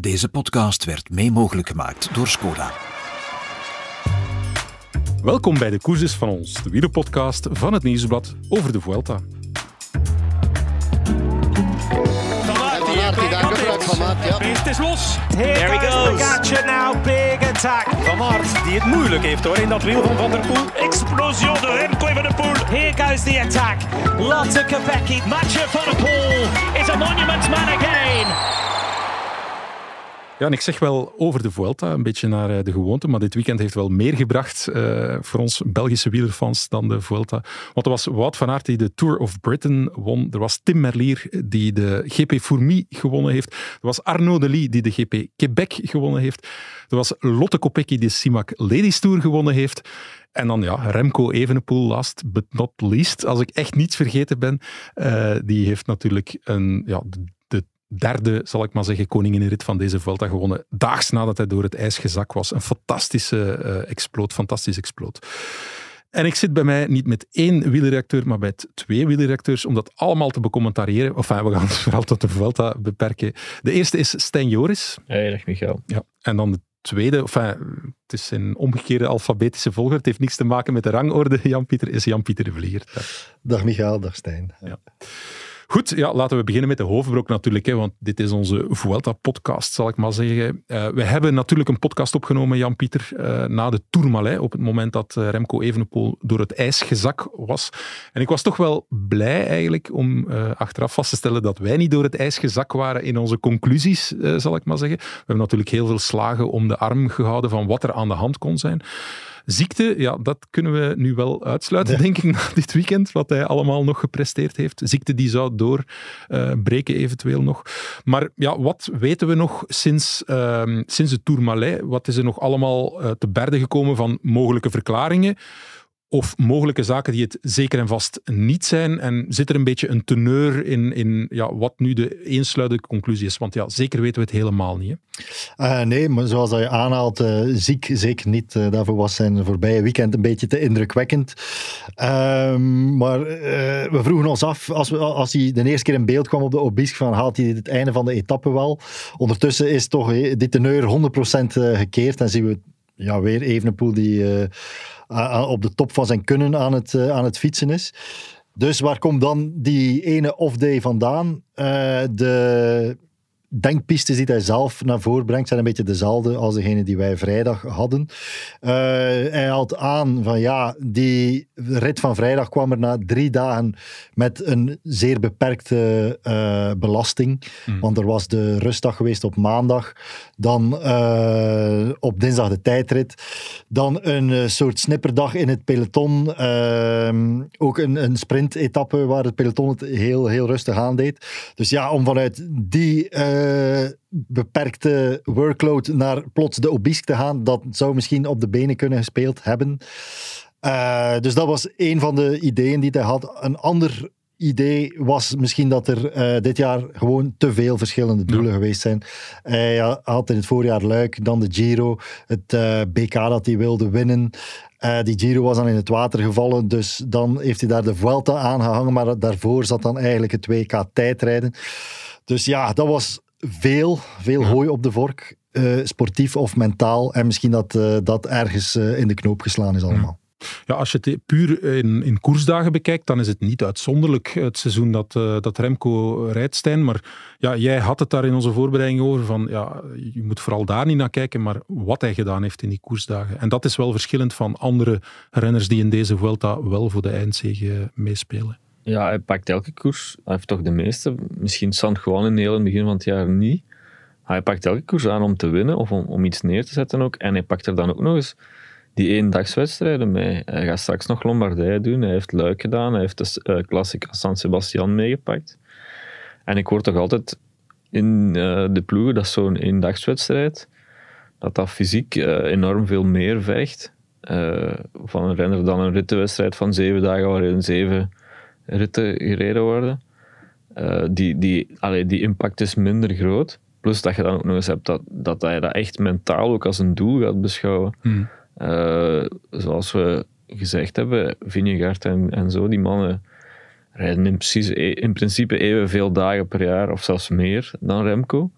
Deze podcast werd mee mogelijk gemaakt door Skoda. Welkom bij de Koerses van ons, de wielerpodcast van het Nieuwsblad over de Vuelta. Van. Het is los. Here There he goes. Pogacar now, big attack. Van Aert, die het moeilijk heeft hoor in dat wiel van Van der Poel. Explosie de Remco van der Poel. Here goes the attack. Lotte Kopecky. Mathieu van der Poel is a monument man again. Ja, en ik zeg wel over de Vuelta, een beetje naar eh, de gewoonte, maar dit weekend heeft wel meer gebracht eh, voor ons Belgische wielerfans dan de Vuelta. Want er was Wout van Aert die de Tour of Britain won, er was Tim Merlier die de GP Fourmi gewonnen heeft, er was Arnaud Delis die de GP Quebec gewonnen heeft, er was Lotte Kopecky die Simac Ladies Tour gewonnen heeft, en dan ja, Remco Evenepoel, last but not least, als ik echt niets vergeten ben, eh, die heeft natuurlijk een, ja, de, de derde, zal ik maar zeggen, koninginrit van deze Vuelta gewonnen. Daags nadat hij door het ijs gezakt was. Een fantastische eh exploot, fantastisch exploot. En ik zit bij mij niet met één wielerredacteur, maar met twee wielerredacteurs, om dat allemaal te becommentariëren. Enfin, we gaan het vooral tot de Vuelta beperken. De eerste is Stijn Joris. Hey, dag Michael. Ja. En dan de tweede, enfin, het is in omgekeerde alfabetische volgorde. Het heeft niks te maken met de rangorde. Jan-Pieter is Jan-Pieter de Vlieger. Dag Michael, dag Stijn. Ja. Goed, ja, laten we beginnen met de hoofdbrok natuurlijk, hè, want dit is onze Vuelta-podcast, zal ik maar zeggen. Eh, we hebben natuurlijk een podcast opgenomen, Jan-Pieter, eh, na de Tourmalet, op het moment dat eh, Remco Evenepoel door het ijs gezak was. En ik was toch wel blij eigenlijk om achteraf vast te stellen dat wij niet door het ijs gezak waren in onze conclusies, zal ik maar zeggen. We hebben natuurlijk heel veel slagen om de arm gehouden van wat er aan de hand kon zijn. Ziekte, ja, dat kunnen we nu wel uitsluiten, denk ik, na dit weekend, wat hij allemaal nog gepresteerd heeft. Ziekte die zou doorbreken eventueel nog. Maar ja, wat weten we nog sinds, ehm, sinds de Tourmalet? Wat is er nog allemaal eh, te berde gekomen van mogelijke verklaringen? Of mogelijke zaken die het zeker en vast niet zijn. En zit er een beetje een teneur in, in ja, wat nu de eensluidende conclusie is? Want ja, zeker weten we het helemaal niet. Uh, nee, maar zoals dat je aanhaalt, uh, ziek zeker niet. Uh, daarvoor was zijn voorbije weekend een beetje te indrukwekkend. Ehm, maar we vroegen ons af, als, we, als hij de eerste keer in beeld kwam op de Obisque, van haalt hij het einde van de etappe wel? Ondertussen is toch die teneur 100% gekeerd en zien we ja, weer Evenepoel die op de top van zijn kunnen aan het, aan het fietsen is. Dus waar komt dan die ene off-day vandaan? De denkpistes die hij zelf naar voren brengt zijn een beetje dezelfde als degene die wij vrijdag hadden. Uh, hij haalt aan van ja, die rit van vrijdag kwam er na drie dagen met een zeer beperkte uh, belasting. Mm. Want er was de rustdag geweest op maandag, dan uh, op dinsdag de tijdrit, dan een soort snipperdag in het peloton, ehm, ook een, een sprint-etappe waar het peloton het heel, heel rustig aandeed. Dus ja, om vanuit die uh, beperkte workload naar plots de Obisque te gaan, dat zou misschien op de benen kunnen gespeeld hebben. Uh, dus dat was een van de ideeën die hij had. Een ander idee was misschien dat er uh, dit jaar gewoon te veel verschillende doelen ja. geweest zijn. Hij had in het voorjaar Luik, dan de Giro, het uh, BK dat hij wilde winnen. Uh, die Giro was dan in het water gevallen, dus dan heeft hij daar de Vuelta aangehangen, maar daarvoor zat dan eigenlijk het WK tijdrijden. Dus ja, dat was veel, veel ja. hooi op de vork, uh, sportief of mentaal. En misschien dat uh, dat ergens uh, in de knoop geslaan is allemaal. Ja, als je het puur in, in koersdagen bekijkt, dan is het niet uitzonderlijk het seizoen dat, dat Remco rijdt, Stijn. Maar ja, jij had het daar in onze voorbereiding over van, ja, je moet vooral daar niet naar kijken, maar wat hij gedaan heeft in die koersdagen. En dat is wel verschillend van andere renners die in deze Vuelta wel voor de eindzege meespelen. Ja, hij pakt elke koers. Hij heeft toch de meeste. Misschien San Juan in heel het begin van het jaar niet. Hij pakt elke koers aan om te winnen of om, om iets neer te zetten ook. En hij pakt er dan ook nog eens die eendagswedstrijden mee. Hij gaat straks nog Lombardije doen. Hij heeft Luik gedaan. Hij heeft de uh, San Sebastian meegepakt. En ik hoor toch altijd in uh, de ploegen dat zo'n eendagswedstrijd, dat dat fysiek uh, enorm veel meer vergt van een renner dan een rittenwedstrijd van zeven dagen waarin zeven ritten gereden worden. Uh, die, die, allee, die impact is minder groot. Plus dat je dan ook nog eens hebt dat, dat hij dat echt mentaal ook als een doel gaat beschouwen. Hmm. Uh, zoals we gezegd hebben, Vingegaard en, en zo, die mannen rijden in, precies, in principe evenveel dagen per jaar, of zelfs meer, dan Remco.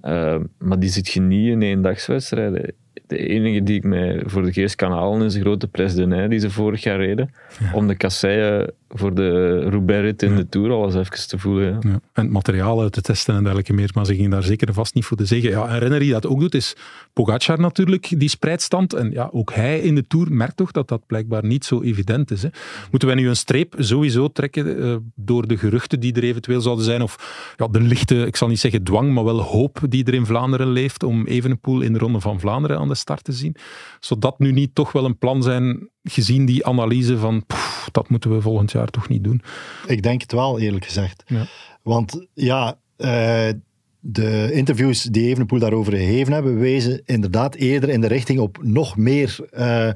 Eh, maar die zit je niet in eendagswedstrijden. De enige die ik mij voor de geest kan halen is de grote Pres de Nij die ze vorig jaar reden. Om de kasseien voor de Roubaix-rit in de Tour al eens even te voelen. Ja. En het materiaal te testen en dergelijke meer, maar ze gingen daar zeker vast niet voor te zeggen. Ja, een renner die dat ook doet is Pogacar natuurlijk, die spreidstand. En ja, ook hij in de Tour merkt toch dat dat blijkbaar niet zo evident is. Hè. Moeten wij nu een streep sowieso trekken uh, door de geruchten die er eventueel zouden zijn, of ja, de lichte, ik zal niet zeggen dwang, maar wel hoop die er in Vlaanderen leeft om Evenepoel in de Ronde van Vlaanderen aan de start te zien? Zou dat nu niet toch wel een plan zijn, gezien die analyse van poef, dat moeten we volgend jaar toch niet doen? Ik denk het wel, eerlijk gezegd. Ja. Want ja, uh, de interviews die Evenepoel daarover gegeven hebben, wezen inderdaad eerder in de richting op nog meer uh, ja.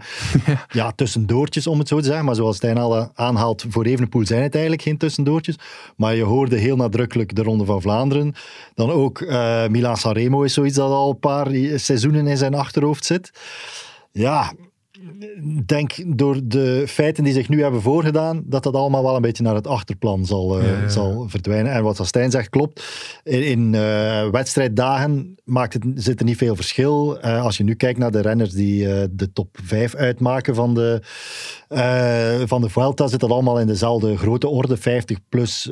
ja. tussendoortjes, om het zo te zeggen. Maar zoals Stijn al aanhaalt, voor Evenepoel zijn het eigenlijk geen tussendoortjes. Maar je hoorde heel nadrukkelijk de Ronde van Vlaanderen. Dan ook uh, Milan Sanremo is zoiets dat al een paar seizoenen in zijn achterhoofd zit. Ja, denk door de feiten die zich nu hebben voorgedaan, dat dat allemaal wel een beetje naar het achterplan zal, uh, ja, ja. zal verdwijnen. En wat Stijn zegt klopt. In, in uh, wedstrijddagen maakt het, zit er niet veel verschil. Uh, als je nu kijkt naar de renners die de top 5 uitmaken van de, van de Vuelta, zit dat allemaal in dezelfde grote orde. 50 plus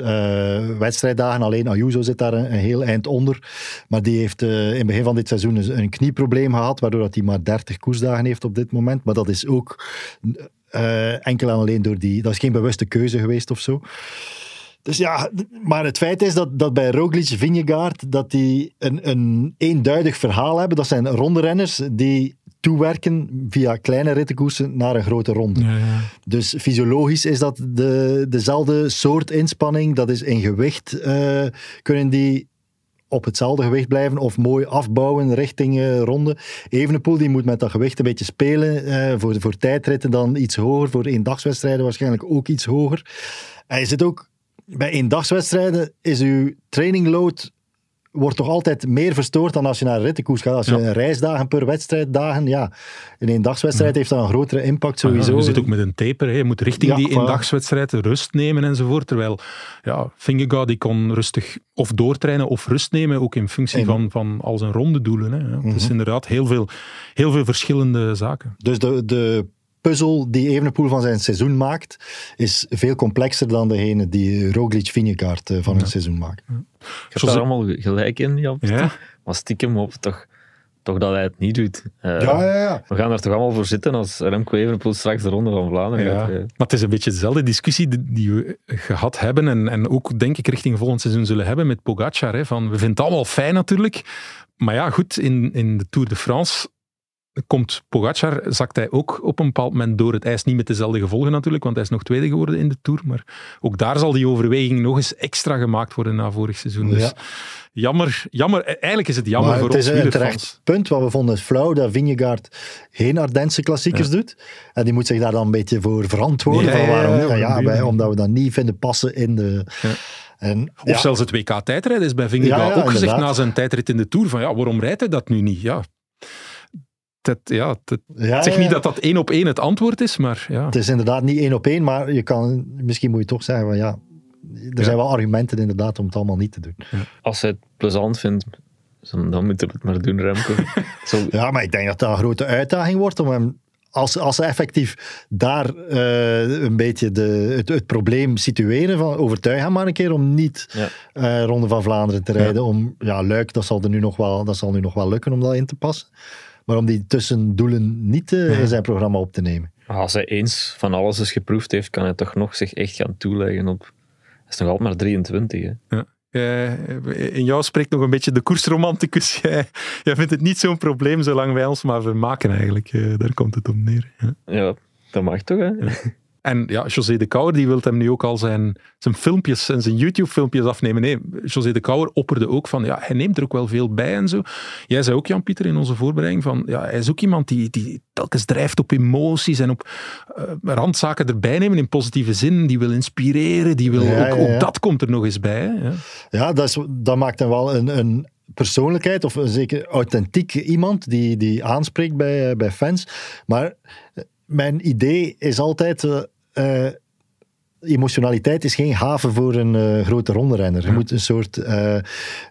wedstrijddagen. Alleen Ayuso zit daar een, een, heel eind onder. Maar die heeft in het begin van dit seizoen een, een knieprobleem gehad, waardoor dat hij maar 30 koersdagen heeft op dit moment. Maar dat is ook uh, enkel en alleen door die. Dat is geen bewuste keuze geweest of zo. Dus ja, maar het feit is dat, dat bij Roglic, Vingegaard, dat die een, een eenduidig verhaal hebben. Dat zijn rondrenners die toewerken via kleine rittenkoersen naar een grote ronde. Ja, ja. Dus fysiologisch is dat de, dezelfde soort inspanning. Dat is in gewicht. Uh, kunnen die op hetzelfde gewicht blijven of mooi afbouwen richting uh, ronde. Evenepoel die moet met dat gewicht een beetje spelen. Uh, voor, voor tijdritten dan iets hoger. Voor eendagswedstrijden waarschijnlijk ook iets hoger. Je zit ook bij eendagswedstrijden is uw trainingload wordt toch altijd meer verstoord dan als je naar een rittenkoers gaat. Als je ja. reisdagen per wedstrijddagen, ja, in een dagswedstrijd ja. heeft dat een grotere impact sowieso. Ja, je zit ook met een taper, hè. je moet richting ja, die eendagswedstrijd rust nemen enzovoort. Terwijl, ja, Fingergaard die kon rustig of doortrainen of rust nemen, ook in functie en, van, van al zijn ronde doelen. Hè. Het mm -hmm. is inderdaad heel veel, heel veel verschillende zaken. Dus de, de puzzel die Evenepoel van zijn seizoen maakt, is veel complexer dan degene die Roglic Vingegaard van ja. hun seizoen maakt. Ja. Ik heb daar allemaal gelijk in, Jan. Ja? Maar stiekem hoop toch, toch dat hij het niet doet. Uh, ja, ja, ja. We gaan er toch allemaal voor zitten als Remco Evenepoel straks de Ronde van Vlaanderen ja. gaat. Maar het is een beetje dezelfde discussie die we gehad hebben en, en ook denk ik richting volgend seizoen zullen hebben met Pogacar. Hè, van, we vinden het allemaal fijn natuurlijk, maar ja goed, in, in de Tour de France komt Pogacar, zakt hij ook op een bepaald moment door het ijs. Niet met dezelfde gevolgen natuurlijk, want hij is nog tweede geworden in de Tour. Maar ook daar zal die overweging nog eens extra gemaakt worden na vorig seizoen. Dus ja. jammer, jammer. Eigenlijk is het jammer maar voor het ons is een terecht punt. Wat we vonden is flauw dat Vingegaard geen Ardense klassiekers ja. doet. En die moet zich daar dan een beetje voor verantwoorden. Ja, van waarom ja, wij, omdat we dat niet vinden passen in de... En, of ja. zelfs het WK tijdrijden is bij Vingegaard ja, ja, ook gezegd na zijn tijdrit in de Tour van ja, waarom rijdt hij dat nu niet? Ja, het, ja, zeg niet dat dat één op één het antwoord is, maar ja. Het is inderdaad niet één op één, maar je kan, misschien moet je toch zeggen van ja, er zijn wel argumenten inderdaad om het allemaal niet te doen. Als hij het plezant vindt, dan moeten we het maar doen, Remco. Zo. Ja, maar ik denk dat dat een grote uitdaging wordt om hem als, als ze effectief daar uh, een beetje de, het, het, probleem situeren, van overtuig hem maar een keer om niet ja. uh, Ronde van Vlaanderen te rijden. Ja. Om, ja, Luik, dat zal, er nu nog wel, dat zal nu nog wel lukken om dat in te passen. Maar om die tussendoelen niet uh, in zijn programma op te nemen. Als hij eens van alles is geproefd heeft, kan hij toch nog zich echt gaan toeleggen op... Hij is nog altijd maar 23, hè? Ja. Uh, in jou spreekt nog een beetje de koersromanticus. Jij, jij vindt het niet zo'n probleem zolang wij ons maar vermaken eigenlijk. Uh, daar komt het om neer. Ja, ja dat mag toch, hè? Ja. En ja, José de Kouwer die wil hem nu ook al zijn, zijn filmpjes en zijn YouTube-filmpjes afnemen. Nee, José de Kouwer opperde ook van, ja, hij neemt er ook wel veel bij en zo. Jij zei ook, Jan-Pieter, in onze voorbereiding van, ja, hij is ook iemand die, die telkens drijft op emoties en op uh, randzaken erbij nemen in positieve zin. Die wil inspireren, die wil, ja, ook, ja, ook, dat komt er nog eens bij. Hè? Ja, ja dat, is, dat maakt hem wel een, een persoonlijkheid of een zeker authentiek iemand die, die aanspreekt bij, bij fans. Maar mijn idee is altijd... Uh, emotionaliteit is geen haven voor een eh, grote ronderenner. Je moet een soort, eh,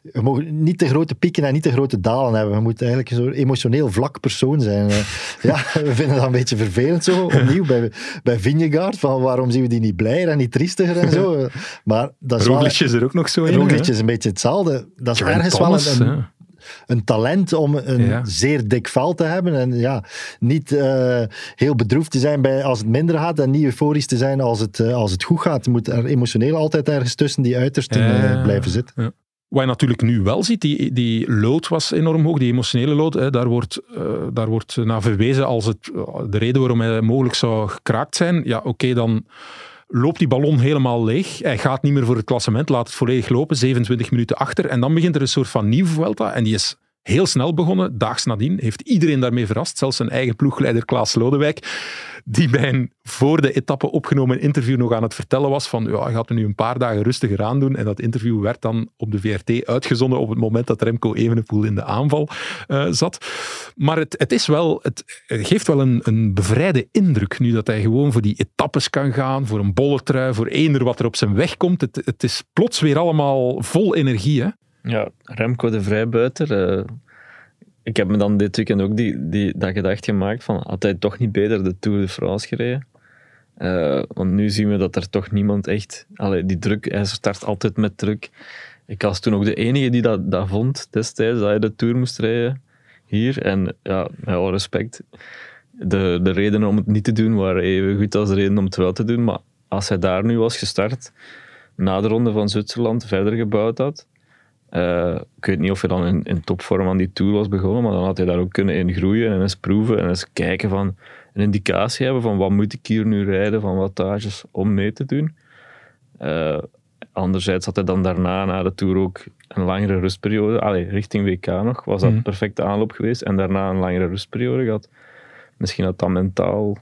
je mag niet te grote pieken en niet te grote dalen hebben. Je moet eigenlijk een soort emotioneel vlak persoon zijn. Eh, ja, we vinden dat een beetje vervelend zo, opnieuw bij, bij Vingegaard, van waarom zien we die niet blijer en niet triestiger en zo. Maar dat is wel... Roglic is er ook nog zo in. Roglic is een beetje hetzelfde. Dat is ergens Thomas, wel een, hè. Een talent om een Ja. zeer dik vel te hebben. En ja, niet eh, heel bedroefd te zijn bij als het minder gaat en niet euforisch te zijn als het, eh, als het goed gaat. Je moet er emotioneel altijd ergens tussen die uitersten Ja. eh, blijven zitten. Wat je natuurlijk nu wel ziet, die, die load was enorm hoog, die emotionele load. Hè, daar, wordt, daar wordt naar verwezen als het, de reden waarom hij mogelijk zou gekraakt zijn. Ja, oké, dan loopt die ballon helemaal leeg. Hij gaat niet meer voor het klassement, laat het volledig lopen, 27 minuten achter. En dan begint er een soort van nieuwe Vuelta. En die is heel snel begonnen, daags nadien. Heeft iedereen daarmee verrast, zelfs zijn eigen ploegleider Klaas Lodewijk, die bij een voor de etappe opgenomen interview nog aan het vertellen was van ja, gaat nu een paar dagen rustiger aan doen. En dat interview werd dan op de VRT uitgezonden op het moment dat Remco Evenepoel in de aanval eh, zat. Maar het, het, is wel, het geeft wel een, een bevrijde indruk nu dat hij gewoon voor die etappes kan gaan, voor een bolletrui, voor eender wat er op zijn weg komt. Het, het is plots weer allemaal vol energie. Ja, Remco de Vrijbuiter. eh, ik heb me dan dit weekend ook die, die, dat gedacht gemaakt van, had hij toch niet beter de Tour de France gereden? Eh, want nu zien we dat er toch niemand echt... Allee, die druk, hij start altijd met druk. Ik was toen ook de enige die dat, dat vond destijds, dat hij de Tour moest rijden hier. En ja, met alle respect, de, de redenen om het niet te doen waren even goed als de reden om het wel te doen. Maar als hij daar nu was gestart, na de ronde van Zwitserland, verder gebouwd had, eh, ik weet niet of hij dan in, in topvorm aan die Tour was begonnen, maar dan had hij daar ook kunnen in groeien en eens proeven en eens kijken van een indicatie hebben van wat moet ik hier nu rijden, van wattages om mee te doen. Eh, anderzijds had hij dan daarna, na de Tour, ook een langere rustperiode. Allee, richting WK nog, was dat Mhm. een perfecte aanloop geweest. En daarna een langere rustperiode gehad. Misschien had dat mentaal...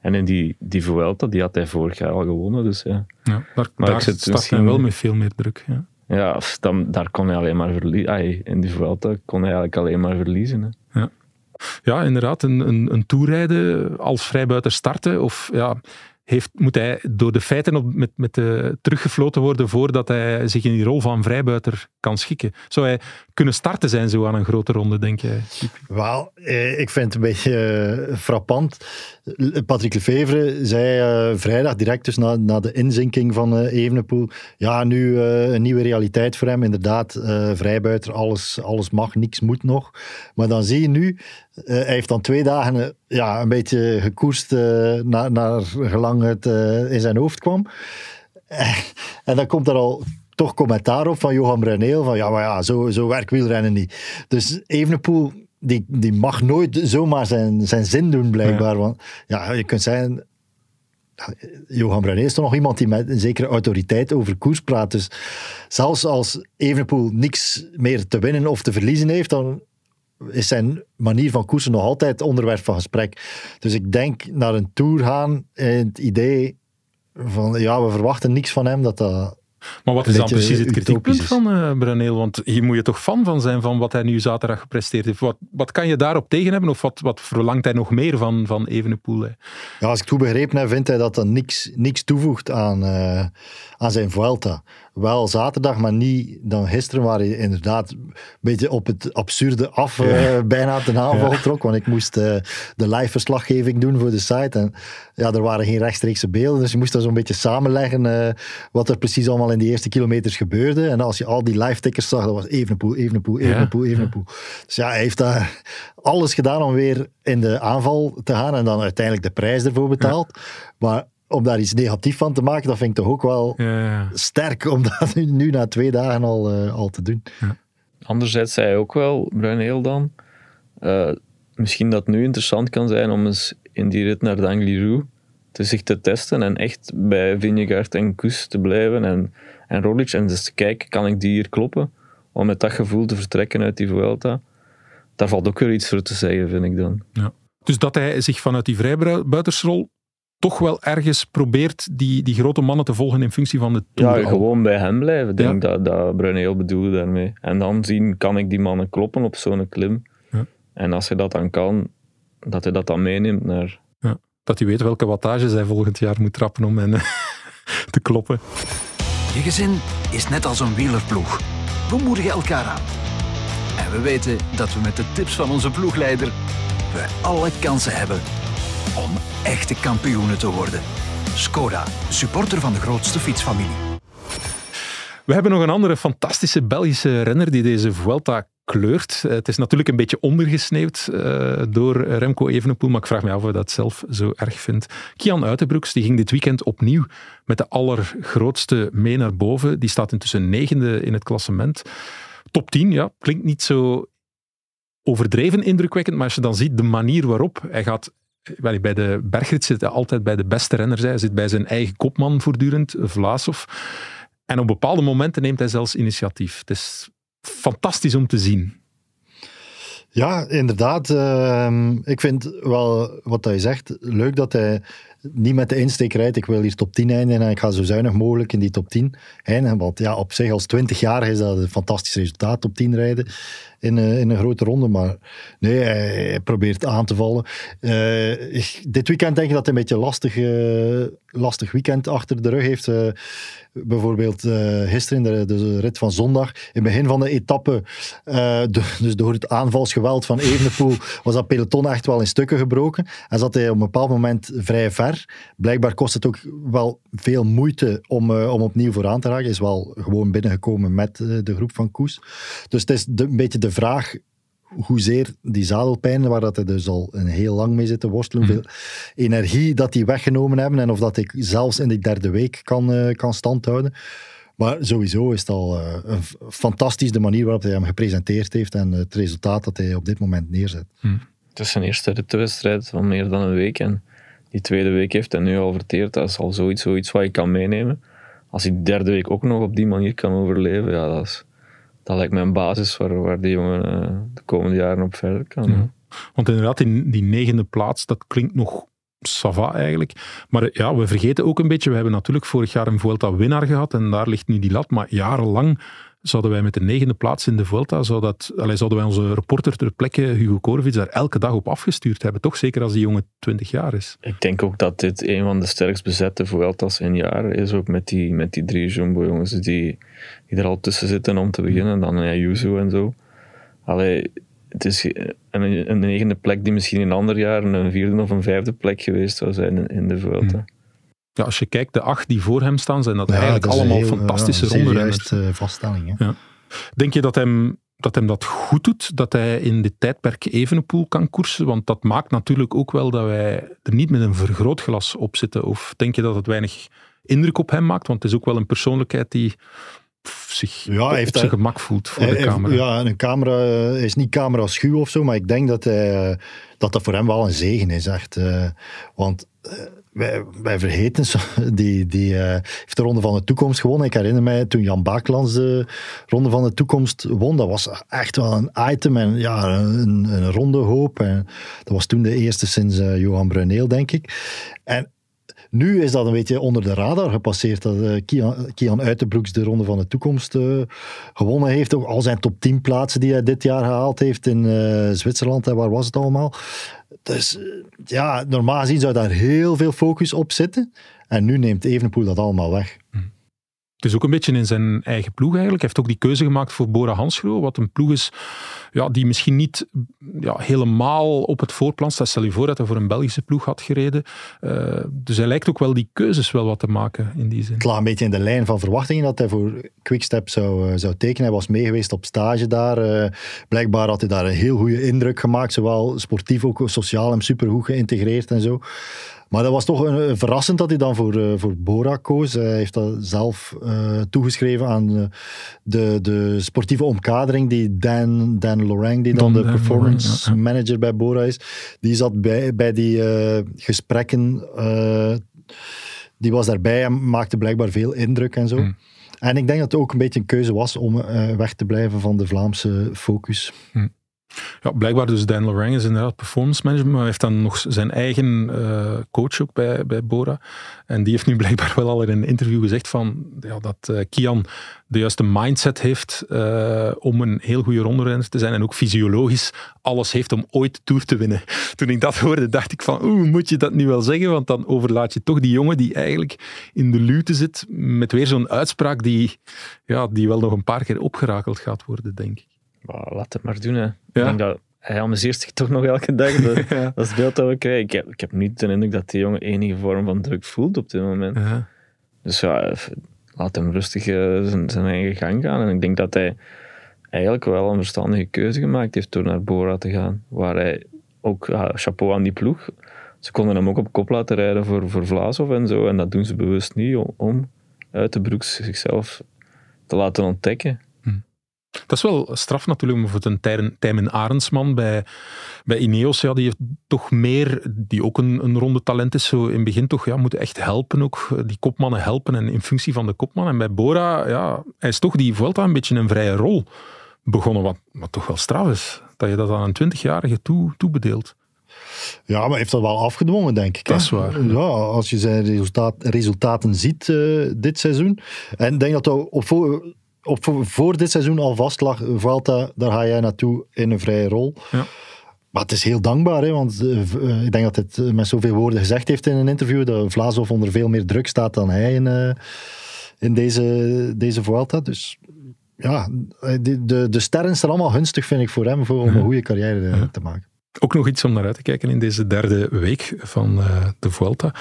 En in die, die Vuelta, die had hij vorig jaar al gewonnen, dus ja. Ja, daar Maar daar ik zit misschien- wel met veel meer druk. Ja. Ja, dan, daar kon hij alleen maar verliezen. In die Vuelta kon hij eigenlijk alleen maar verliezen. Hè. Ja, inderdaad. Een, een, een toerrijden als vrijbuiter starten. Of ja, heeft, moet hij door de feiten op, met, met de, teruggefloten worden voordat hij zich in die rol van vrijbuiter kan schikken? Zou hij kunnen starten zijn zo aan een grote ronde, denk jij? Wel, eh, ik vind het een beetje eh, frappant. Patrick Lefevre zei eh, vrijdag, direct dus na, na de inzinking van eh, Evenepoel, ja, nu een nieuwe realiteit voor hem. Inderdaad, vrijbuiter, alles, alles mag, niks moet nog. Maar dan zie je nu, hij heeft dan twee dagen ja, een beetje gekoerst naar, naar gelang het in zijn hoofd kwam. en dan komt er al toch commentaar op van Johan Bruneel, van ja, maar ja, zo, zo werkt wielrennen niet. Dus Evenepoel, die, die mag nooit zomaar zijn, zijn zin doen, blijkbaar. Want ja, je kunt zeggen, Johan Bruneel is toch nog iemand die met een zekere autoriteit over koers praat. Dus zelfs als Evenepoel niks meer te winnen of te verliezen heeft, dan is zijn manier van koersen nog altijd onderwerp van gesprek. Dus ik denk naar een Tour gaan, het idee van ja, we verwachten niks van hem, dat dat... Maar wat is dan precies het kritiekpunt van eh Bruneel? Want hier moet je toch fan van zijn van wat hij nu zaterdag gepresteerd heeft. Wat, wat kan je daarop tegen hebben? Of wat, wat verlangt hij nog meer van, van Evenepoel? hè? Ja, als ik het goed begrepen heb, vindt hij dat dat niks, niks toevoegt aan, eh, aan zijn Vuelta. Wel zaterdag, maar niet dan gisteren, waar hij inderdaad een beetje op het absurde af eh, bijna ten aanval trok. Want ik moest eh, de live verslaggeving doen voor de site. En ja, er waren geen rechtstreekse beelden, dus je moest dat zo'n beetje samenleggen eh, wat er precies allemaal in die eerste kilometers gebeurde. En als je al die live tickers zag, dat was Evenepoel, Evenepoel, Ja, Evenepoel, Evenepoel. Dus ja, hij heeft daar alles gedaan om weer in de aanval te gaan en dan uiteindelijk de prijs ervoor betaald. Maar om daar iets negatiefs van te maken, dat vind ik toch ook wel Ja, ja. sterk om dat nu, nu na twee dagen al, eh, al te doen. Anderzijds zei hij ook wel, Bruineel dan, eh, misschien dat het nu interessant kan zijn om eens in die rit naar Dangliru te zich te testen en echt bij Vingegaard en Koes te blijven en, en Roglic en dus te kijken, kan ik die hier kloppen? Om met dat gevoel te vertrekken uit die Vuelta. Daar valt ook weer iets voor te zeggen, vind ik dan. Dus dat hij zich vanuit die vrijbuitersrol toch wel ergens probeert die, die grote mannen te volgen in functie van de Tour. Ja, gewoon bij hem blijven, denk ik Ja. dat, dat Bruineel bedoelde daarmee. En dan zien, kan ik die mannen kloppen op zo'n klim? Ja. En als hij dat dan kan, dat hij dat dan meeneemt naar... Dat hij weet welke wattages hij volgend jaar moet trappen om hen, kloppen. Je gezin is net als een wielerploeg. We moedigen elkaar aan. En we weten dat we met de tips van onze ploegleider we alle kansen hebben om echte kampioenen te worden. Skoda, supporter van de grootste fietsfamilie. We hebben nog een andere fantastische Belgische renner die deze Vuelta kleurt. Eh, Het is natuurlijk een beetje ondergesneeuwd eh, door Remco Evenepoel, maar ik vraag me af of hij dat zelf zo erg vindt. Kian Uitenbroeks die ging dit weekend opnieuw met de allergrootste mee naar boven. Die staat intussen negende in het klassement. Top 10, ja, klinkt niet zo overdreven indrukwekkend, maar als je dan ziet de manier waarop hij gaat bij de bergrit zit hij altijd bij de beste renners. Hij zit bij zijn eigen kopman voortdurend, Vlasov. En op bepaalde momenten neemt hij zelfs initiatief. Het is fantastisch om te zien. Ja, inderdaad. ehm, ik vind wel wat hij zegt, leuk dat hij niet met de insteek rijdt. Ik wil hier top 10 eindigen en ik ga zo zuinig mogelijk in die top 10 eindigen. Want ja, op zich als 20-jarige is dat een fantastisch resultaat, top 10 rijden in, eh, in een grote ronde. Maar nee, hij, probeert aan te vallen. Eh, dit weekend denk ik dat hij een beetje een lastig, eh, lastig weekend achter de rug heeft. Bijvoorbeeld eh, gisteren, de, de rit van zondag, in het begin van de etappe, eh, dus door het aanvalsgeweld van Evenepoel, was dat peloton echt wel in stukken gebroken. En zat hij op een bepaald moment vrij ver. Blijkbaar kost het ook wel veel moeite om, eh, om opnieuw vooraan te raken. Is wel gewoon binnengekomen met eh, de groep van Koes. Dus het is een beetje de vraag hoezeer die zadelpijn, waar dat hij dus al een heel lang mee zit te worstelen, hoeveel energie dat die weggenomen hebben en of dat ik zelfs in die derde week kan, eh, kan standhouden. Maar sowieso is het al eh, een f- fantastisch de manier waarop hij hem gepresenteerd heeft en het resultaat dat hij op dit moment neerzet. Het is zijn eerste rittenwedstrijd van meer dan een week. En die tweede week heeft hij nu al verteerd. Dat is al zoiets, zoiets wat je kan meenemen. Als hij de derde week ook nog op die manier kan overleven, ja, dat, is, dat lijkt mij een basis waar, waar die jongen eh, de komende jaren op verder kan. Want inderdaad, die, die negende plaats, dat klinkt nog sava eigenlijk. Maar eh, ja, we vergeten ook een beetje, we hebben natuurlijk vorig jaar een Vuelta-winnaar gehad en daar ligt nu die lat. Maar jarenlang zouden wij met de negende plaats in de Vuelta, zou dat, allee, zouden wij onze reporter ter plekke, Hugo Korevic, daar elke dag op afgestuurd hebben. Toch zeker als die jongen 20 jaar is. Ik denk ook dat dit een van de sterkst bezette Vueltas in jaren is. Ook met die, met die drie Jumbo-jongens die, die er al tussen zitten om te beginnen. Dan ja, Yuzu en zo. Allee, het is een, een negende plek die misschien in een ander jaar een vierde of een vijfde plek geweest zou zijn in, in de Vuelta. Ja, als je kijkt, de acht die voor hem staan, zijn dat Ja, eigenlijk dat allemaal heel, fantastische ja, juist, eh, vaststelling. Hè. Denk je dat hem, dat hem dat goed doet, dat hij in dit tijdperk Evenepoel kan koersen? Want dat maakt natuurlijk ook wel dat wij er niet met een vergrootglas op zitten. Of denk je dat het weinig indruk op hem maakt? Want het is ook wel een persoonlijkheid die zich Ja, op heeft zijn gemak voelt voor Hij- de camera. Ja, een camera eh, hij is niet camera schuw of zo, maar ik denk dat, hij, eh, dat dat voor hem wel een zegen is. Echt. want wij, vergeten, die, die eh, heeft de Ronde van de Toekomst gewonnen. Ik herinner mij toen Jan Baaklands de Ronde van de Toekomst won. Dat was echt wel een item en ja, een, een ronde hoop. En dat was toen de eerste sinds eh, Johan Bruneel, denk ik. En nu is dat een beetje onder de radar gepasseerd dat eh, Kian, Kian Uitenbroeks de Ronde van de Toekomst gewonnen heeft. Ook al zijn top 10 plaatsen die hij dit jaar gehaald heeft in Zwitserland. En waar was het allemaal? Dus ja, normaal gezien zou daar heel veel focus op zitten. En nu neemt Evenepoel dat allemaal weg. Het is ook een beetje in zijn eigen ploeg eigenlijk. Hij heeft ook die keuze gemaakt voor Bora Hansgrohe, wat een ploeg is ja, die misschien niet ja, helemaal op het voorplan staat. Stel je voor dat hij voor een Belgische ploeg had gereden. Eh, dus hij lijkt ook wel die keuzes wel wat te maken in die zin. Het lag een beetje in de lijn van verwachtingen dat hij voor Quickstep zou, eh, zou tekenen. Hij was meegeweest op stage daar. eh, blijkbaar had hij daar een heel goede indruk gemaakt. Zowel sportief, ook sociaal hem supergoed geïntegreerd en zo. Maar dat was toch een, een verrassend dat hij dan voor, eh, voor Bora koos. Hij heeft dat zelf eh, toegeschreven aan eh, de, de sportieve omkadering die Dan, Dan Lorang, die dan Dan de performance Lorang, ja, ja. manager bij Bora is, die zat bij, bij die eh, gesprekken. eh, die was daarbij en maakte blijkbaar veel indruk en zo. Hmm. En ik denk dat het ook een beetje een keuze was om eh, weg te blijven van de Vlaamse focus. Ja, blijkbaar dus Dan Lorang is inderdaad performance management, maar hij heeft dan nog zijn eigen uh, coach ook bij, bij Bora. En die heeft nu blijkbaar wel al in een interview gezegd van, ja, dat uh, Kian de juiste mindset heeft uh, om een heel goede ronderenner te zijn en ook fysiologisch alles heeft om ooit Tour te winnen. Toen ik dat hoorde, dacht ik van, oeh, moet je dat nu wel zeggen? Want dan overlaat je toch die jongen die eigenlijk in de lute zit met weer zo'n uitspraak die, ja, die wel nog een paar keer opgerakeld gaat worden, denk ik. Laat het maar doen. Hè. Ja. Ik denk dat hij amuseert zich toch nog elke dag. Dat, ja. dat is het beeld dat we krijgen. Ik heb, ik heb niet de indruk dat die jongen enige vorm van druk voelt op dit moment. Ja. Dus ja, laat hem rustig uh, zijn, zijn, eigen gang gaan. En ik denk dat hij eigenlijk wel een verstandige keuze gemaakt heeft door naar Bora te gaan. Waar hij ook, ja, chapeau aan die ploeg. Ze konden hem ook op kop laten rijden voor, voor Vlaasov en zo. En dat doen ze bewust niet om, om uit de broek zichzelf te laten ontdekken. Dat is wel straf natuurlijk, maar voor een Tijmen Arendsman bij, bij Ineos, ja, die heeft toch meer, die ook een, een ronde talent is, zo in het begin toch, ja, moeten echt helpen ook, die kopmannen helpen en in functie van de kopman. En bij Bora, ja, hij is toch die Vuelta een beetje een vrije rol begonnen, wat, wat toch wel straf is, dat je dat aan een 20-jarige toe, toebedeelt. Ja, maar heeft dat wel afgedwongen, denk ik. Dat is waar. Ja, als je zijn resultaat, resultaten ziet uh, dit seizoen. En ik denk dat dat op, op, voor dit seizoen al vast lag, Vuelta, daar ga jij naartoe in een vrije rol. Ja. Maar het is heel dankbaar, hè, want uh, ik denk dat het met zoveel woorden gezegd heeft in een interview, dat Vlaasov onder veel meer druk staat dan hij in, uh, in deze, deze Vuelta. Dus ja, de, de, de sterren zijn allemaal gunstig, vind ik, voor hem, voor, om een goede carrière te maken. Ook nog iets om naar uit te kijken in deze derde week van de Vuelta.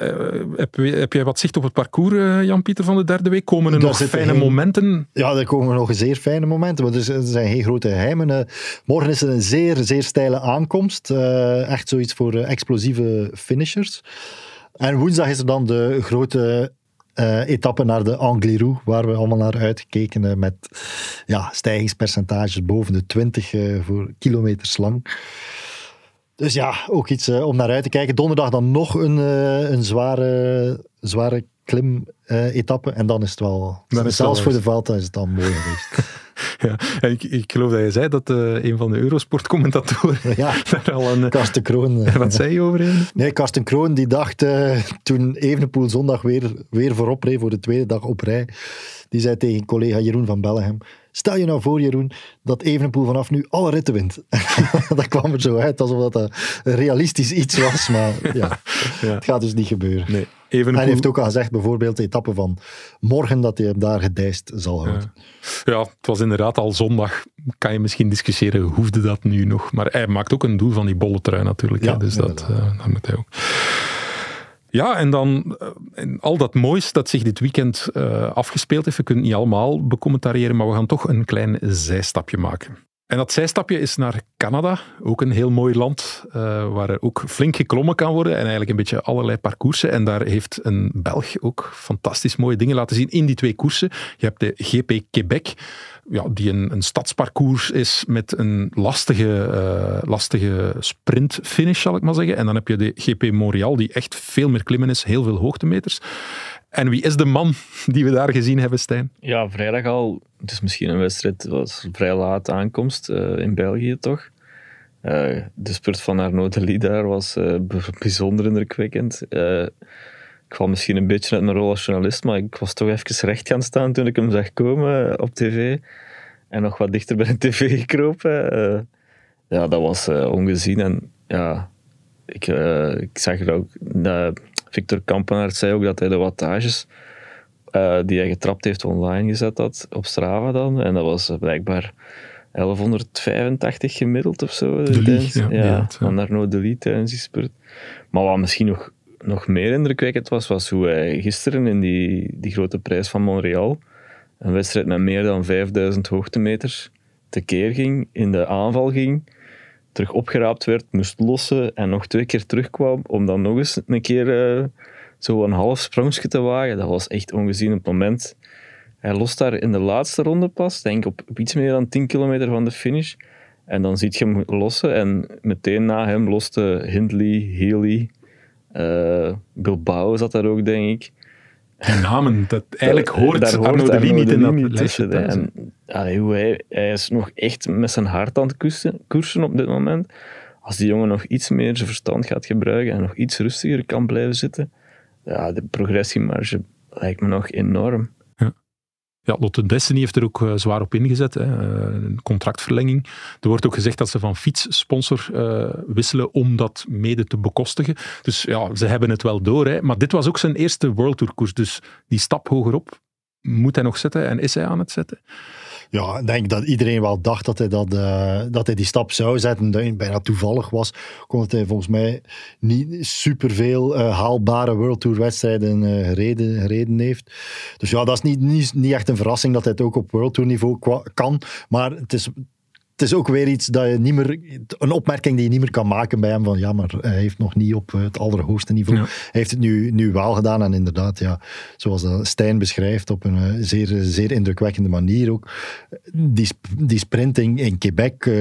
Uh, heb, heb, jij wat zicht op het parcours, uh, Jan-Pieter, van de derde week? Komen er nog fijne momenten? Ja, er komen nog zeer fijne momenten, maar er zijn geen grote geheimen. Uh, morgen is er een zeer, zeer steile aankomst. echt zoiets voor explosieve finishers. En woensdag is er dan de grote etappe naar de Angliru, waar we allemaal naar uitkeken met ja, stijgingspercentages boven de 20 voor kilometers lang. Dus ja, ook iets uh, om naar uit te kijken. Donderdag dan nog een, uh, een zware, zware klim-etappe. En dan is het wel... Dan is zelfs voor de Vuelta is het dan mooi geweest. ja, en ik, ik geloof dat je zei dat een van de Eurosport-commentatoren ja, daar al een... Karsten Kroon. wat zei je over hem? Nee, Karsten Kroon die dacht toen Evenepoel zondag weer, weer voorop reed voor de tweede dag op rij. Die zei tegen collega Jeroen van Bellegem Stel je nou voor, Jeroen, dat Evenepoel vanaf nu alle ritten wint. dat kwam er zo uit alsof dat een realistisch iets was, maar ja, ja. het gaat dus niet gebeuren. Nee. Evenepoel... Hij heeft ook al gezegd, bijvoorbeeld de etappe van morgen, dat hij hem daar gedijst zal houden. Ja. ja, het was inderdaad al zondag. Kan je misschien discussiëren, hoefde dat nu nog? Maar hij maakt ook een doel van die bolle trui natuurlijk. Ja, dus dat, uh, dat moet hij ook. Ja, en dan en al dat moois dat zich dit weekend uh, afgespeeld heeft. We kunnen het niet allemaal becommentariëren, maar we gaan toch een klein zijstapje maken. En dat zijstapje is naar Canada, ook een heel mooi land uh, waar er ook flink geklommen kan worden en eigenlijk een beetje allerlei parcoursen. En daar heeft een Belg ook fantastisch mooie dingen laten zien in die twee koersen. Je hebt de GP Quebec, ja, die een, een stadsparcours is met een lastige, uh, lastige sprintfinish, zal ik maar zeggen. En dan heb je de GP Montreal, die echt veel meer klimmen is, heel veel hoogtemeters. En wie is de man die we daar gezien hebben, Stijn? Ja, vrijdag al. Het is misschien een wedstrijd, was vrij laat aankomst uh, in België toch? Uh, de spurt van Arnaud Delis daar was bijzonder indrukwekkend. Ik val misschien een beetje uit mijn rol als journalist, maar ik was toch even recht gaan staan toen ik hem zag komen op tv. En nog wat dichter bij de tv gekropen. ja, dat was ongezien. En ja, ik, ik zag er ook... Victor Kampenaert zei ook dat hij de wattages die hij getrapt heeft online gezet had op Strava dan. En dat was blijkbaar 1185 gemiddeld of zo. De ja. ja, ja van Arnaud de tijdens die spurt. Maar wat misschien nog, nog meer indrukwekkend was, was hoe hij gisteren in die, die grote prijs van Montreal, een wedstrijd met meer dan 5000 hoogtemeters, tekeer ging, in de aanval ging terug opgeraapt werd, moest lossen en nog twee keer terugkwam om dan nog eens een keer uh, zo half sprongje te wagen. Dat was echt ongezien op het moment. Hij lost daar in de laatste ronde pas, denk ik op, iets meer dan 10 kilometer van de finish. En dan ziet je hem lossen en meteen na hem loste Hindley, Healy, uh, Bilbao zat daar ook, denk ik. Die namen, dat, eigenlijk hoort Daar Arno de Lee niet in dat lijstje tussen. En, allee, hoe hij, hij is nog echt met zijn hart aan het koersen, koersen op dit moment. Als die jongen nog iets meer zijn verstand gaat gebruiken en nog iets rustiger kan blijven zitten, ja, de progressiemarge lijkt me nog enorm. Ja, Lotte Destiny heeft er ook eh, zwaar op ingezet. Hè. eh, een contractverlenging. Er wordt ook gezegd dat ze van fietssponsor eh, wisselen om dat mede te bekostigen. Dus ja, ze hebben het wel door. Hè. Maar dit was ook zijn eerste World Tour koers. Dus die stap hogerop moet hij nog zetten en is hij aan het zetten. Ja, ik denk dat iedereen wel dacht dat hij, dat, eh, dat hij die stap zou zetten. Dat het bijna toevallig was. Omdat hij volgens mij niet superveel eh haalbare World Tour wedstrijden eh, gereden, gereden heeft. Dus ja, dat is niet, niet, niet echt een verrassing dat hij het ook op World Tour niveau kan. Maar het is, het is ook weer iets dat je niet meer... Een opmerking die je niet meer kan maken bij hem. Van ja, maar hij heeft nog niet op het allerhoogste niveau. Ja. Hij heeft het nu, nu wel gedaan. En inderdaad, ja, zoals dat Stijn beschrijft, op een eh, zeer, zeer indrukwekkende manier ook. Die, die sprinting in Quebec, eh,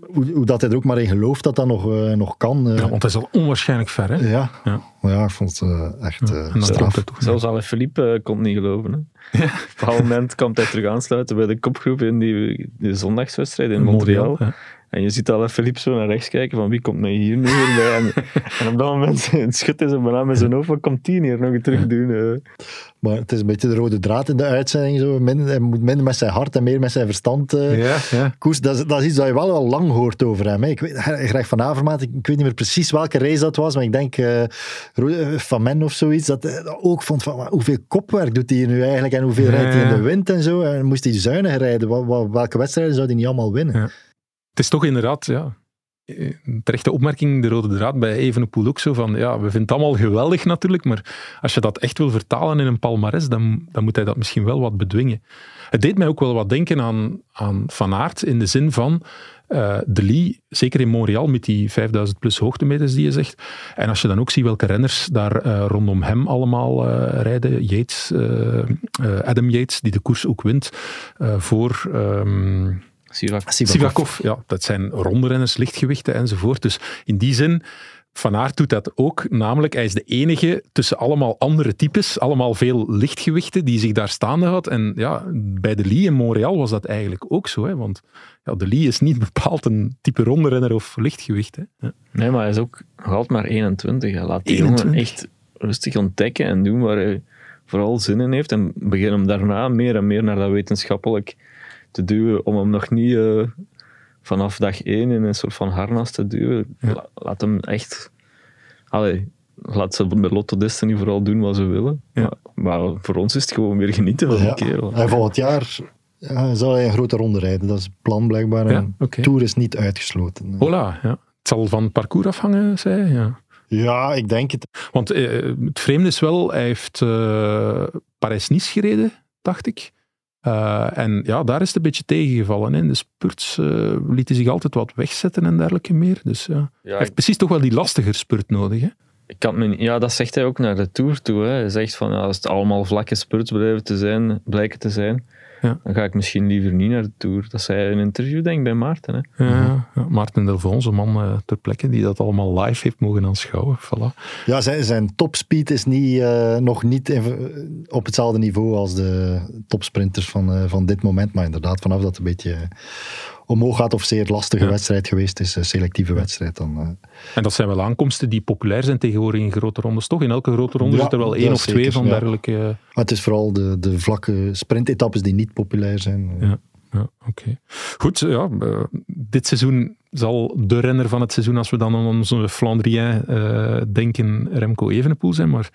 hoe, hoe dat hij er ook maar in gelooft dat dat nog, eh, nog kan. eh, Ja, want hij is al onwaarschijnlijk ver. Hè. ja. Ja. Maar ja, ik vond het eh, echt eh, straf. Zelfs Alain Philippe eh, kon het niet geloven. Hè. Op een bepaald moment komt hij terug aansluiten bij de kopgroep in die, die zondagswedstrijd in Montreal. ja. En je ziet Alain Philippe zo naar rechts kijken van wie komt mij hier nu weer bij. En, en op dat moment schudt hij zo bijna met zijn hoofd, wat komt die hier nog terug doen? Maar het is een beetje de rode draad in de uitzending. Zo. Minder, hij moet minder met zijn hart en meer met zijn verstand eh Ja, ja. koers. Dat is, dat is iets dat je wel al lang hoort over hem. hè. Ik weet, Greg van Avermaat, ik, ik weet niet meer precies welke race dat was, maar ik denk eh, Van Men of zoiets, dat ook vond van hoeveel kopwerk doet hij nu eigenlijk en hoeveel Ja, rijdt hij in de wind en zo. En moest hij zuinig rijden? Welke wedstrijden zou hij niet allemaal winnen? Het is toch inderdaad, ja, terechte opmerking, de rode draad bij Evenepoel ook zo van, ja, we vinden het allemaal geweldig natuurlijk, maar als je dat echt wil vertalen in een palmares, dan, dan moet hij dat misschien wel wat bedwingen. Het deed mij ook wel wat denken aan, aan Van Aert, in de zin van eh, De Lee, zeker in Montreal, met die 5000 plus hoogtemeters die je zegt. En als je dan ook ziet welke renners daar eh, rondom hem allemaal eh, rijden, Yates, Adam Yates, die de koers ook wint, voor... ehm, Sivak. Sivakov, ja, dat zijn rondrenners, lichtgewichten enzovoort. Dus in die zin, Van Aert doet dat ook. Namelijk, hij is de enige tussen allemaal andere types, allemaal veel lichtgewichten, die zich daar staande had. En ja, bij de Lee in Montreal was dat eigenlijk ook zo. Hè, want ja, de Lee is niet bepaald een type rondrenner of lichtgewicht. Hè. Ja. Nee, maar hij is ook nog altijd maar 21. Hij laat die 21. jongen echt rustig ontdekken en doen waar hij vooral zin in heeft. En begin hem daarna meer en meer naar dat wetenschappelijk te duwen, om hem nog niet eh, vanaf dag één in een soort van harnas te duwen. La- laat hem echt... Allee, laat ze met Lotto Destiny vooral doen wat ze willen. Ja. Maar, maar voor ons is het gewoon weer genieten van die Ja. kerel. En volgend jaar ja, zal hij een grote ronde rijden. Dat is het plan blijkbaar. Ja, En oké. Tour is niet uitgesloten. Voilà, ja. Het zal van het parcours afhangen, zei hij. Ja. Ja, ik denk het. Want eh, het vreemde is wel, hij heeft eh Parijs-Nice gereden, dacht ik. Eh, en ja, daar is het een beetje tegengevallen. Hè. De spurts eh, lieten zich altijd wat wegzetten en dergelijke meer. Dus ja. hij Ja, heeft precies toch wel die lastiger spurt nodig. Hè. Ik kan me, niet- ja, dat zegt hij ook naar de Tour toe. Hè. Hij zegt van, ja, als het allemaal vlakke spurts blijven te zijn, blijken te zijn, Ja. dan ga ik misschien liever niet naar de Tour. Dat zei hij in een interview, denk ik, bij Maarten. Hè. Ja, ja, Maarten Delvaux, onze man eh, ter plekke, die dat allemaal live heeft mogen aanschouwen. Voilà. Ja, zijn, zijn topspeed is niet, eh, nog niet in- op hetzelfde niveau als de topsprinters van, eh, van dit moment. Maar inderdaad, vanaf dat een beetje omhoog gaat of zeer lastige Ja. wedstrijd geweest is, een selectieve wedstrijd, dan... eh, En dat zijn wel aankomsten die populair zijn tegenwoordig in grote rondes. Toch? In elke grote ronde Ja, zit er wel één of zeker, twee van ja. dergelijke... maar het is vooral de, de vlakke sprintetappes die niet populair zijn. Ja. Ja, oké. Goed, ja, eh, dit seizoen zal de renner van het seizoen, als we dan aan onze Flandrien eh, denken, Remco Evenepoel zijn. Maar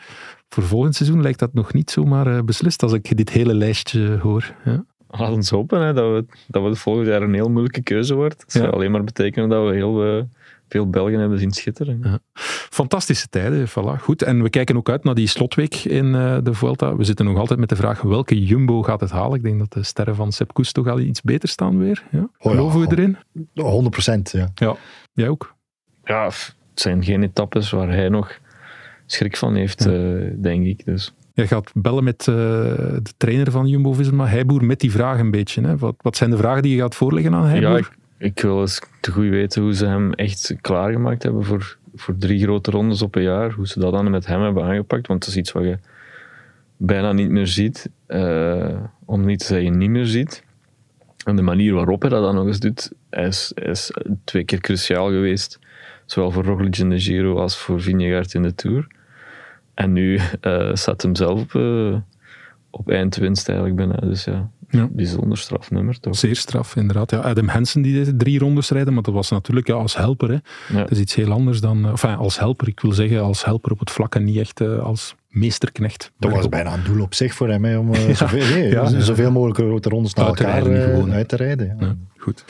voor volgend seizoen lijkt dat nog niet zomaar eh, beslist als ik dit hele lijstje hoor. Ja. Laat ons hopen hè, dat, we, dat we het volgend jaar een heel moeilijke keuze wordt. Dat zou Ja. alleen maar betekenen dat we heel eh, veel Belgen hebben zien schitteren. Ja. Fantastische tijden, voilà. Goed, en we kijken ook uit naar die slotweek in eh, de Vuelta. We zitten nog altijd met de vraag, welke Jumbo gaat het halen? Ik denk dat de sterren van Sepp Koes toch al iets beter staan weer. Ja? ja, Geloven we oh. erin? 100 procent, ja. Ja. Jij ook? Ja, het zijn geen etappes waar hij nog schrik van heeft, eh, denk ik. Dus. Jij gaat bellen met eh, de trainer van Jumbo-Visma, Heiboer, met die vraag een beetje. Hè? Wat, wat zijn de vragen die je gaat voorleggen aan Heiboer? Ja, ik, ik wil eens te goed weten hoe ze hem echt klaargemaakt hebben voor, voor drie grote rondes op een jaar. Hoe ze dat dan met hem hebben aangepakt. Want dat is iets wat je bijna niet meer ziet. eh, om niet te zeggen niet meer ziet. En de manier waarop hij dat dan nog eens doet, hij is, hij is twee keer cruciaal geweest. Zowel voor Roglic in de Giro als voor Vingegaard in de Tour. En nu eh staat hem zelf op, eh, op eindwinst eigenlijk bijna. Dus ja, Ja. bijzonder strafnummer toch. Zeer straf, inderdaad. Ja, Adam Hansen die deed drie rondes rijden, maar dat was natuurlijk ja, als helper. Hè. Ja. Dat is iets heel anders dan... eh, Enfin, als helper, ik wil zeggen als helper op het vlak en niet echt eh, als meesterknecht. Dat was bijna een doel op zich voor hem, hè, om zoveel, nee, Ja, zoveel mogelijk grote rondes naar Uit te elkaar rijden, gewoon. uit te rijden. Ja. Ja, goed.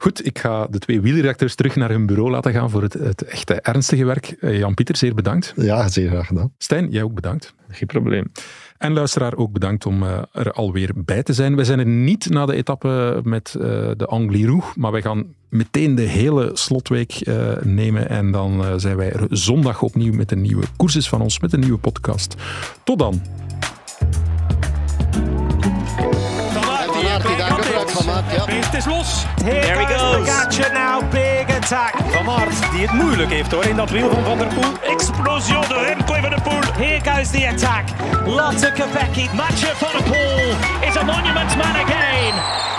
Goed, ik ga de twee wielrechters terug naar hun bureau laten gaan voor het, het echte ernstige werk. Eh, Jan-Pieter, zeer bedankt. Ja, zeer graag gedaan. Stijn, jij ook bedankt. Geen probleem. En luisteraar, ook bedankt om eh, er alweer bij te zijn. Wij zijn er niet na de etappe met eh, de Angliru, maar wij gaan meteen de hele slotweek eh, nemen. En dan eh, zijn wij er zondag opnieuw met een nieuwe courses van ons, met een nieuwe podcast. Tot dan. Het is los. Here There he goes goes. Pogacar now, big attack. Van Aert, die het moeilijk heeft hoor in dat wiel van Van der Poel. Explosie de Remco van der Poel. Here goes the attack. Lotte Kopecky. Mathieu van der Poel is a monument man again.